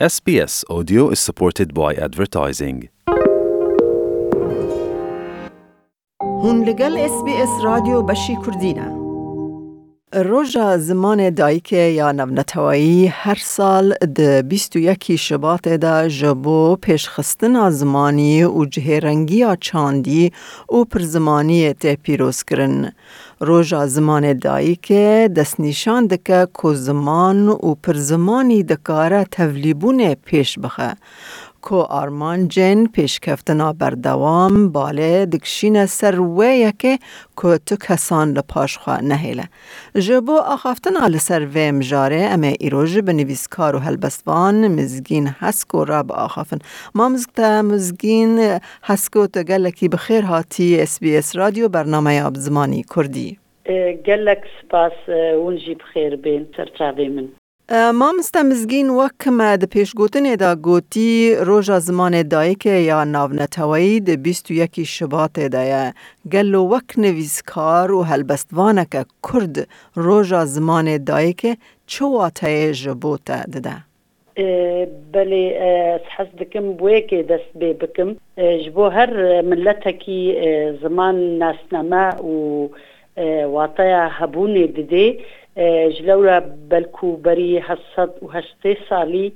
SBS Audio is supported by advertising. هون لگل SBS روژا زمان دایکه یا نمنتوایی هر سال ده 21 شبات ده جبو پیشخستن زمانی و رنگی چاندی و زمانی ته پیروز کرن. روژا زمان دایکه دست نشان دکه که زمان و زمانی دکاره تولیبونه پیش بخه. کو آرمان جن پیشکفتنا بردوام باله دکشین سر وی یکی کو تو کسان لپاش خواه نهیله. جبو آخافتنا لسر وی مجاره امه ایروژ به نویسکار و هلبستوان مزگین هسکو را با آخافن. ما مزگتا مزگین هسکو تا گلکی بخیر هاتی اس بی اس رادیو برنامه آبزمانی کردی. گلک سپاس اونجی بخیر بین سرچاوی من. مامسته مزگین وک ما د پیشگوتنی دا گوتی روژا زمان دایی که یا ناونتوایی د 21 شبات دایه گلو وک نویزکار و هلبستوانک کرد روژا زمان دایی که چواته جبوته دده بلی حس دکم بویکی دست بی بکم جبو هر ملتکی زمان ناسنامه و واطه هبونه دده ji lew re belkûberî hesed û heştê salî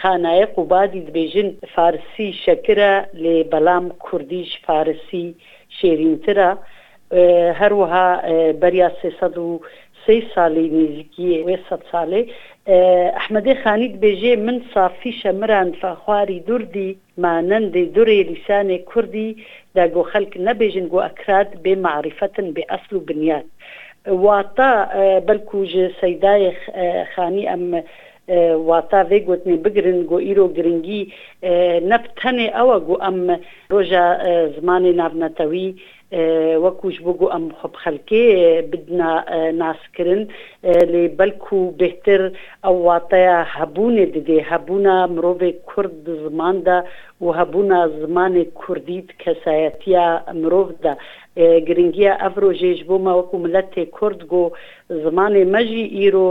xanayê qubadî dibêjin farisî şekire lê belam kurdî ji farisî şêrîntir e her wiha beriya sê sed û سه سالی نزیکی و صد ساله احمد خانی بجه من صافی شمران فخواری دردی مانند دوری لسان کردی دا گو خلق نبیجن گو اکراد به معرفتن به اصل و بنیاد واتا بەلکو سەدای خانی ئەم واتا وێ گوتنی بگرن گۆ ئیرۆ گرنگی نەپتەنێ ئەوە گو ئەم ڕۆژە زمانی نابنەتەوی وەکوش بگو ئەم خۆب خەلکێ بدنا ناسکردن لێ بەلکو و بهتر ئەو واتەیە هەبوونێ دێ هەبوونا مرۆڤێک کورد زماندا و هەبوونا زمانی کوردیت کەسایەتە مرۆڤدا گرنگیە ئەفرۆژێژ بۆمە وەکو ملەتێ کورد گۆ زمانی مەژی ئیرۆ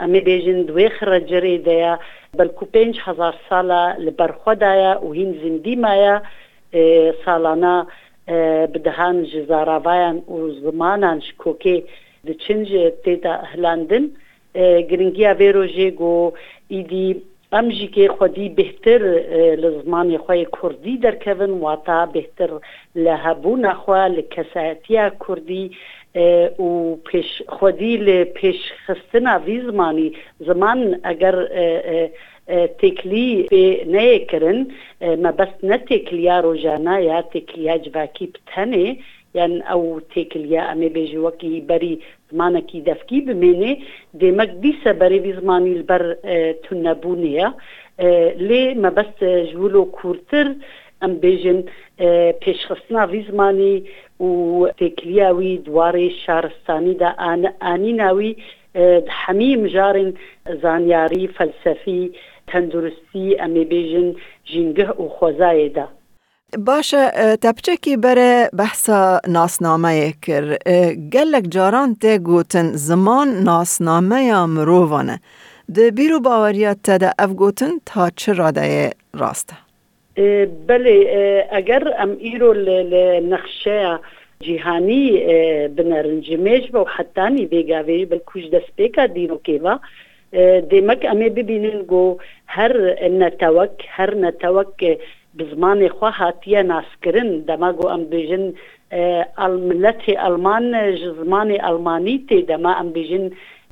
ئەمێ بێژن دوێ خرەجرێ دەیە بەلکو پێ هزار ساڵە لە بەرخۆدایە و هین زیندیمایە ساڵانە بدهان جزاراوایان و زمانان شکۆکێ دچن تێدا هەلاندن گرنگیا بێرۆژێ گۆ ئیدی ئەم ژیکێ خودی بهتر لە زمانی خۆی کوردی دەرکەون واتا بهتر لە هەبوو نەخوا لە کەسایەتە کوردی و خودی لە پێشخستنا وی زمانی زمان ئەگەر تکلی پێ نەیەکردن مەبەست نە تێکلیا ڕۆژانە یا تێکلیا جواکی بتەنێ یان ئەو تێکلیا ئەمێ بێژی وەکی بەری زمانەکی دەفکی بمێنێ دێمەک دیسە بەرێوی زمانی بەر تونەبوونیە لێ مەبەست ژول و کورتتر ئەم بێژن پێشخستنا وی زمانی و تێکلیاوی دوارێ شارستانیدا ئانی ناوی حەمیم ژارن زانیاری فەلسەفی تەندروستی ئەمێ بێژن ژینگە و خۆزایە دا. باشە تەپچێکی بەرە بەحسا ناسنامەیە کرد گەلێک جاران تێگوتن زمان ناسنامەیە مرۆڤانە di bîr û baweriya te de ev gotin ta çi radeyê rast e Belê eger em îro li nexşeya cîhanî binerin ji mêj ve hettanî vêgavê bil kuj destpêka dîrokêva دیمەک ئەمێ ببینن گۆ هەر نەتەوەک هەر نەتەوەک بزمانی خوا هاتیە ناسکردن دەما گۆ ئەم بێژن ئەلملەتی ئەلمان زمانی ئەلمانی تێدەما ئەم بێژن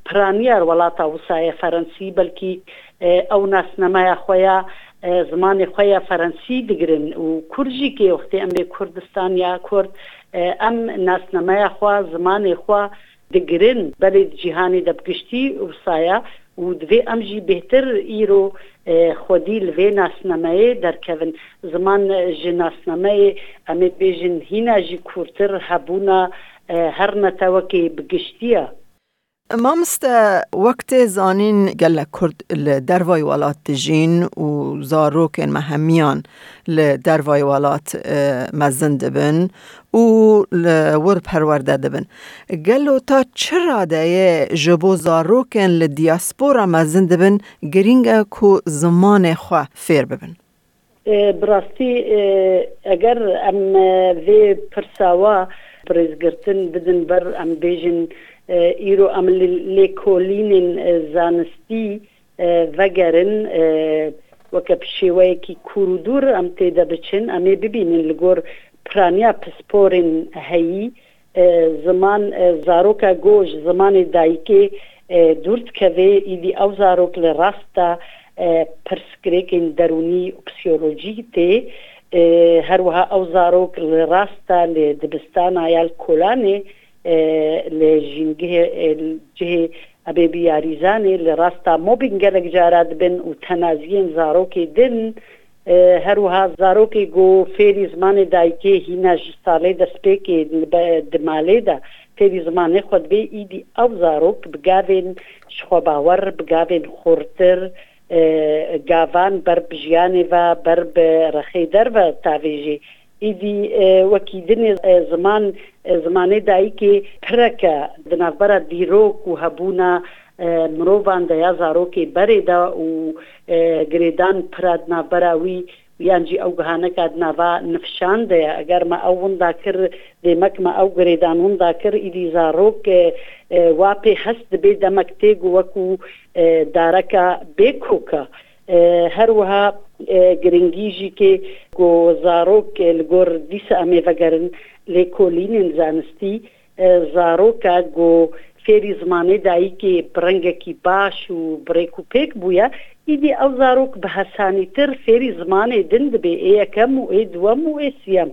پرانیار وڵاتە وسایە فەرەنسی بەلکی ئەو ناسنەمایە خۆیان زمانی خۆیان فەرەنسی دەگرن و کورجی کێوەختی ئەمێ کوردستان یا کورد ئەم ناسنەمایە خوا زمانی خوا دەگرن بەێت جیهانی دەبگشتی وسایە و دوێ ئەم ژی بهتر ئیرۆ خودی لێ ناسنەمەیە دەرکەون زمان ژ ناسنەمەیە ئەمێ بێژن هیناژی کورتتر هەبوونا هەر نەتەوەکی بگشتیە. مامست وقت زانین گل کرد لدروای والات جین و زاروک مهمیان لدروای والات مزند بن و ور پرورده دبن گلو تا چرا ده جبو زاروکن لدیاسپورا مزند بن گرینگا کو زمان خوا فیر ببن براستی اگر ام وی پرساوا پرزگرتن بدن بر ام بیجن ایرو عمل لکولین زانستی وگرن وەکە پشێوەیەکی کوور و دوور ئەم تێدا بچن ئەمێ ببینن لەگۆر پرانیا پسپۆرن هەیی زمان زارۆکە گۆش زمانی دایکێ دوورکەوێ ئیدی ئەو زارۆک لە ڕاستە پرسکرێکین دەرونی پسیۆلۆژی تێ هەروەها ئەو زارۆک لە ڕاستە لێ دبستان یال کۆلانێ لە ژینگە جهێ ئەبێ بیاریزانێ لە ڕاستا مۆبین گەلێک جارات بن و تەنازیین زارۆکی دن هەروها زارۆکی گۆ فێری زمانی دایکێ هیناژی ساڵی دەستپێکی دمالێدا فێری زمانی خۆت بێ ئیدی ئەو زارۆک بگاوێن شخۆباوەڕ بگاوێن خورتر. گاوان بەر بژیانێ و بەر بە ڕخی دەرە تاوێژی ایدی وەکی دنێ زمان زمانەی دایکێ پرەکە دنابەرە دیرۆک و هەبوونا مرۆڤان دەیا زارۆکی بەرێدا و گرێدان پرادنابەراوی یانجی ئەو گەهانەکە ناوا نفشان دەیە ئەگەرمە ئەو هەندا کرد دێمەکمە ئەو گرێدان هەندا کرد ئیدی زارۆک وا پێ هەست دەبێ دەمەک تێگ وەکو دارەکە بێکۆکە. هەروەها گرنگیژیکێ گۆزارۆک لەگۆر دیسە ئەمێڤەگەرن لێ کۆلینن زانستی زارۆکە گۆ فێری زمانێ دایکێ برنگەکی باش و برێک و پێک بووە ئیدی ئەو زارۆک بە هەسانی تر فێری زمانێ دن دبێ ئێ یەکەم و ئێ دووەم و ئێ سیەم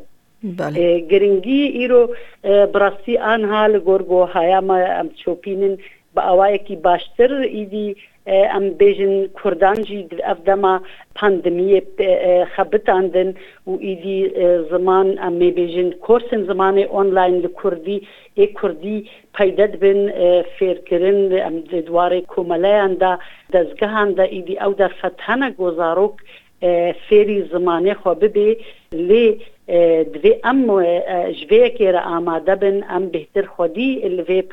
گرنگی ئیرۆ براستی ئانها لە گۆرگۆ هایامە ئەم چۆپینن بە ئەوایەکی باشتر ئیدی ام بیژن کوردان جی افدما پاندمی خبتاندن و ایدی زمان ام بیژن کورسن زمان آنلاین لکردی ای کردی پیدد بن فیرکرن ام دواره کوملیان دا دزگهان دا ایدی او در فتحنه گزاروک فێری زمانێ خۆ ببێ لێ جوی که که آماده بن ام بهتر خودی لێ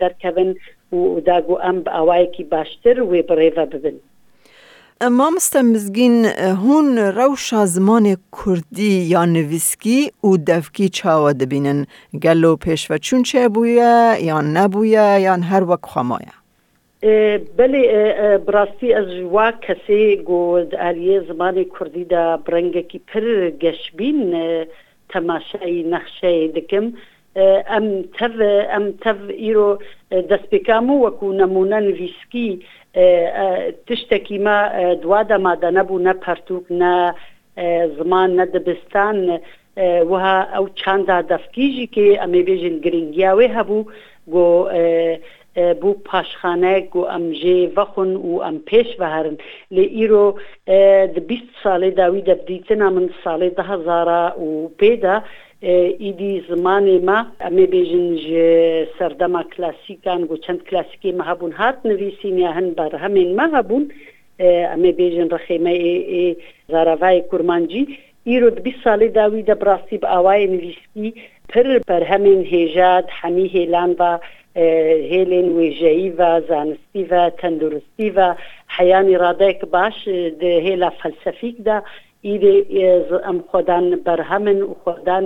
در کبن و داگو ئەم اوائی که باشتر وێ و ببن. ما مستمزگین هون روش شازمان کردی یان نویسکی و دەفکی چاوە گلو پیش و چون چه بوده، یان نبوده، یان هر وقت خۆمایە. بەێ براستی ئەز وا کەسێ گۆد ئالیە زمانی کوردیدا برنگێکی پر گەشتبین تەماشایی نەخشەیە دکم. ئەم تە ئەم تە ئیرۆ دەستپێکام و وەکو نەمونە نویسکی تشتێکی ما دووادە مادە نەبوو نە پەرتوک نە زمان نەدەبستان وها ئەو چاندا دەفکیژی کێ ئەمێ بێژن گرنگیاوێ هەبوو بۆ بۆ پاشخانە گو ئەمژێ بەخۆن و ئەم پێش بەهرن لێ ئیرۆ بی ساڵێ داوی دەبدیتنا من ساڵێ دههزارە و پێدا ئیدی زمانێ ما ئەمێ بێژن سەردەما کلاسیکان گو چەند کلاسیکی مە هەبوون هات نوویسینیا هەن بەر هەمێن مە هەبوون ئەمێ بێژن ڕخێمە زاراوای کورمانجی ئیرۆ بی ساڵی داوی دەبڕاستی بە ئاوای نوویسکی پر بەرهەمێن هێژاد هەمی هێلان بە هێلێن وێژایی و زانستی و تەندروستی و حیانی ڕادەیەك باش هێلا فەلسەفیکدا ئیرێ ئەم خۆدان بەرهەمن و خۆدان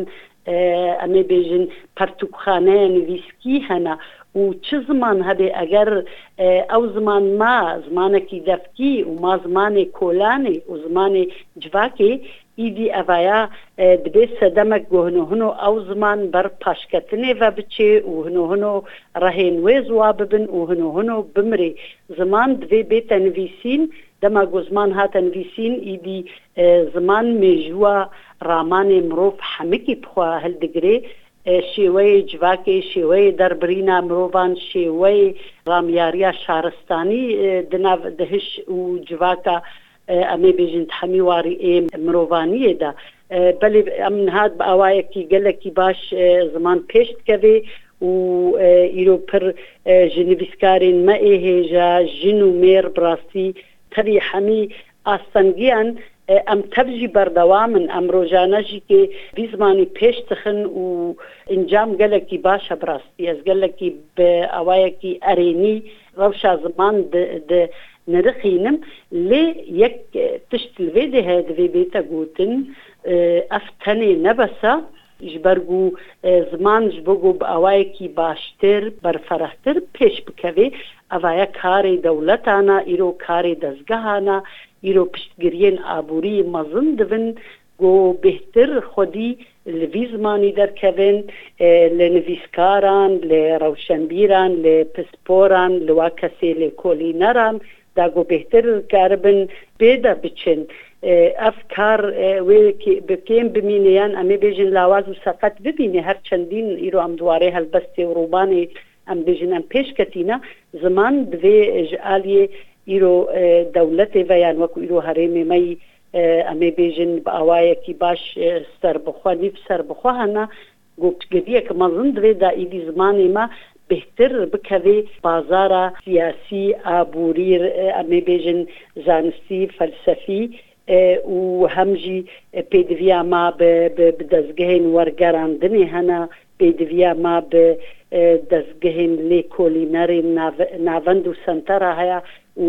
ئەمێ بێژن پەرتوکخانەیە نویسکی هەنا و چ زمان هەبێ ئەگەر ئەو زمان ما زمانێکی دەفتی و ما زمانی کۆلانی و زمانی جواکی ئیدی ئەڤیا دبێ سەدەمەک گۆهنهن و ئەو زمان بەر پاشکەتنێ بە بچێ و هنوهن و ڕهێن وێ زوا ببن و هنوهن و بمرێ زمان دوێ بێتە نویسین دەما گۆزمان هاتە نویسین ئیدی زمان مێژووە ڕامانێ مرۆڤ حەمکی بخوا هەلدەگرێ شێوەیە جوواکەی شێوەیە دەربرینا مرۆڤان شێوەی ڕامیاریە شارستانی دهش و جوواکە ئەمێ بێژن هەمی واری ئێم مرۆڤانیەدا بەێ ئەم هاات بە ئاوایەکی گەلێکی باش زمان پێشتکەوێ و ئیرۆ پر ژنیویستکارین مە ئێهێژە ژن و مێر بڕاستی تەری هەمی ئاستەنگیان ئەم تەبژی بەردەوامن ئەم ڕۆژانەژی کێ بیزمانی پێشتخن و ئنجام گەلێکی باشە بڕاستی ئەس گەلێکی بە ئەوایەکی ئەرێنی ڕەوشا زمان narikînim lê yek tişt li vê de divê bêta gotin ev tenê nebesa ji ber û ziman ji bo got bi awayekî baştir berferehtir pêş bikevê evaya karê dewletana îro karê dezgehana îro piştgiriyên aborî mezin divin گو بهتر خودی لوی زمانی در کوین لنویسکاران لروشنبیران لپسپوران لواکسی لکولینران داگو بهتر کاربن بێدا بچن ئەف کار بکەم ببینیان ئەمێ بێژن لاواز و سەقەت ببینێ هەر چەندین ئیرۆ ئەم دووارێ هەلبەستێ و ڕووبانی ئەم بژنم پێشکەتینە زمان دوێ ژعالیێ ئیرۆ دەولەتێ بەیان وەکو ئیرۆ هەرێمێمەی ئەمێ بێژن بە ئاوایەکی باش سەر بخوا نیف سەر بخواهنا گفتگریەک مەزن دوێ دائیدی زمانی ما بهتر بکوي بازار سیاسي ابوري امي بيجن زانستي فلسفي و همجی پێدویا ما دەستگەهین وەرگەرانندنی هەنا پێدویا ما بە دەستگەهین لێ کۆلینەرین ناوەند و سنتەرە هەیە و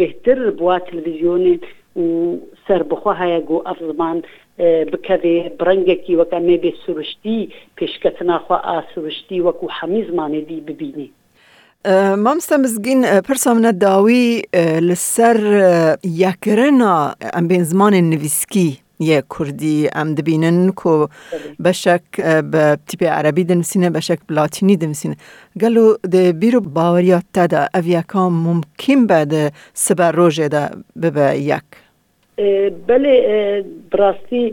بهتر بوا تلویزیۆنین و سربخوا هەیە گو ئەف زمان بکەوێ ڕەنگێکی وەکەمێ بێ سروشتی پێشکەتناخوا ئاسروشتی وەکو هەمی زمانێدی ببینی. مامستا مزگین پرسامنە داوی لسر یاکرنا ئەم بێن زمان نویسکی یه کوردی ئەم دبینن کۆ بشک بە تیپی عربی دەنووسینە بشک بلاتینی دەنووسین گەل و بیرو و باوەریات تادا ئەڤیەکان ممکن بە سبە ڕۆژێدا ببە یەک. بله براستی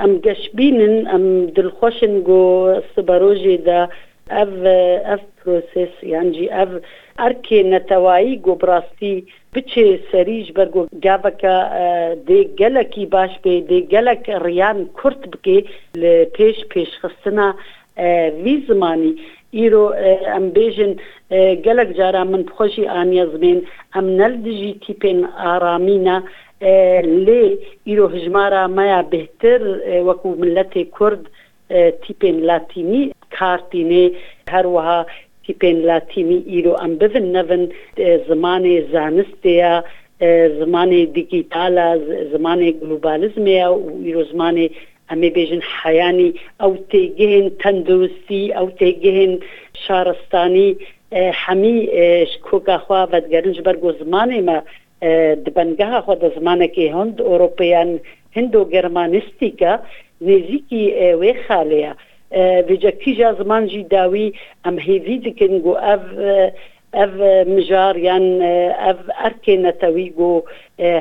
ئەم گەشتبینن ئەم دڵخۆشن گۆ سبەرۆژێ دا ئەف ئەف پرۆسس یانجی ئەف ئەرکێ نەتەوایی گۆبڕاستی بچێ سەریش بەرگۆ گاوەکە دێگەلەکی باش بێ دێگەلک ڕیان کورت بکێ لە پێش پێشخستنا وی زمانی ئیرۆ ئەم بێژن گەلک جاران من بخۆشی ئانیەزمێن ئەم نەلدژی تیپێن ئارامینە لێ ئیرۆ هژمارە مایا بهتر وەکو ملەتی کورد تیپێن لاتینی کارتینێ هەروەها تیپێن لاتینی ئیرۆ ئەم ببن نەڤن زمانێ زانستەیە زمانێ دیگیتالە زمانێ گلوبالزمەیە و ئیرۆ زمانێ ئەمێ بێژن حیانی ئەو تێگەهێن تەندروستی ئەو تێگەهێن شارستانی هەمی کۆگاخوا بەدگەرنج بەرگۆ زمانێ مە د بنگاه خو د زمانه کې هند اروپیان هندو گرمانستیکا نزیکی وی خالیا ویجکی جا زمان جی داوی ام هیوی دکنگو اف اف مجار یان اف ارکی نتویگو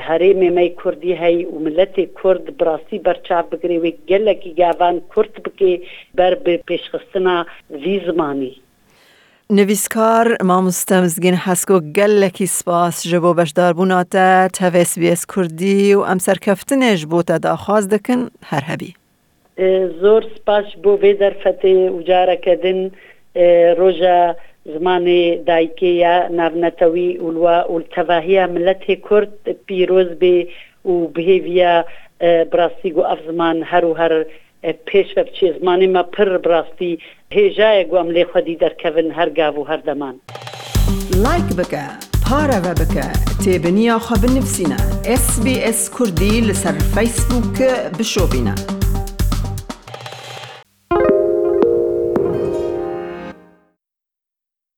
هریم می کردی هی و ملت کرد براسی برچاف بگری وی گلکی گاوان کرد بکی بر پیشخستنا وی زمانی نویسکار ما مستمزگین حسکو گلکی سپاس جبو بشدار بوناتا بی سبیس کردی و ام سرکفتنش تا داخواز دکن هر هبی زور سپاس بو وی در فتی اجاره کدن روژا زمان دایکی یا نرنتوی اولوا تواهی ملت کرد پیروز بی و بهیویا براستی گو افزمان هر و هر پێش بە بچێ ما پر براستی هیجای گوام لی خودی دەرکەون و هەردەمان لایک نیا خواب نفسینا اس بی اس کردی لسر فیسبوک بشو بینا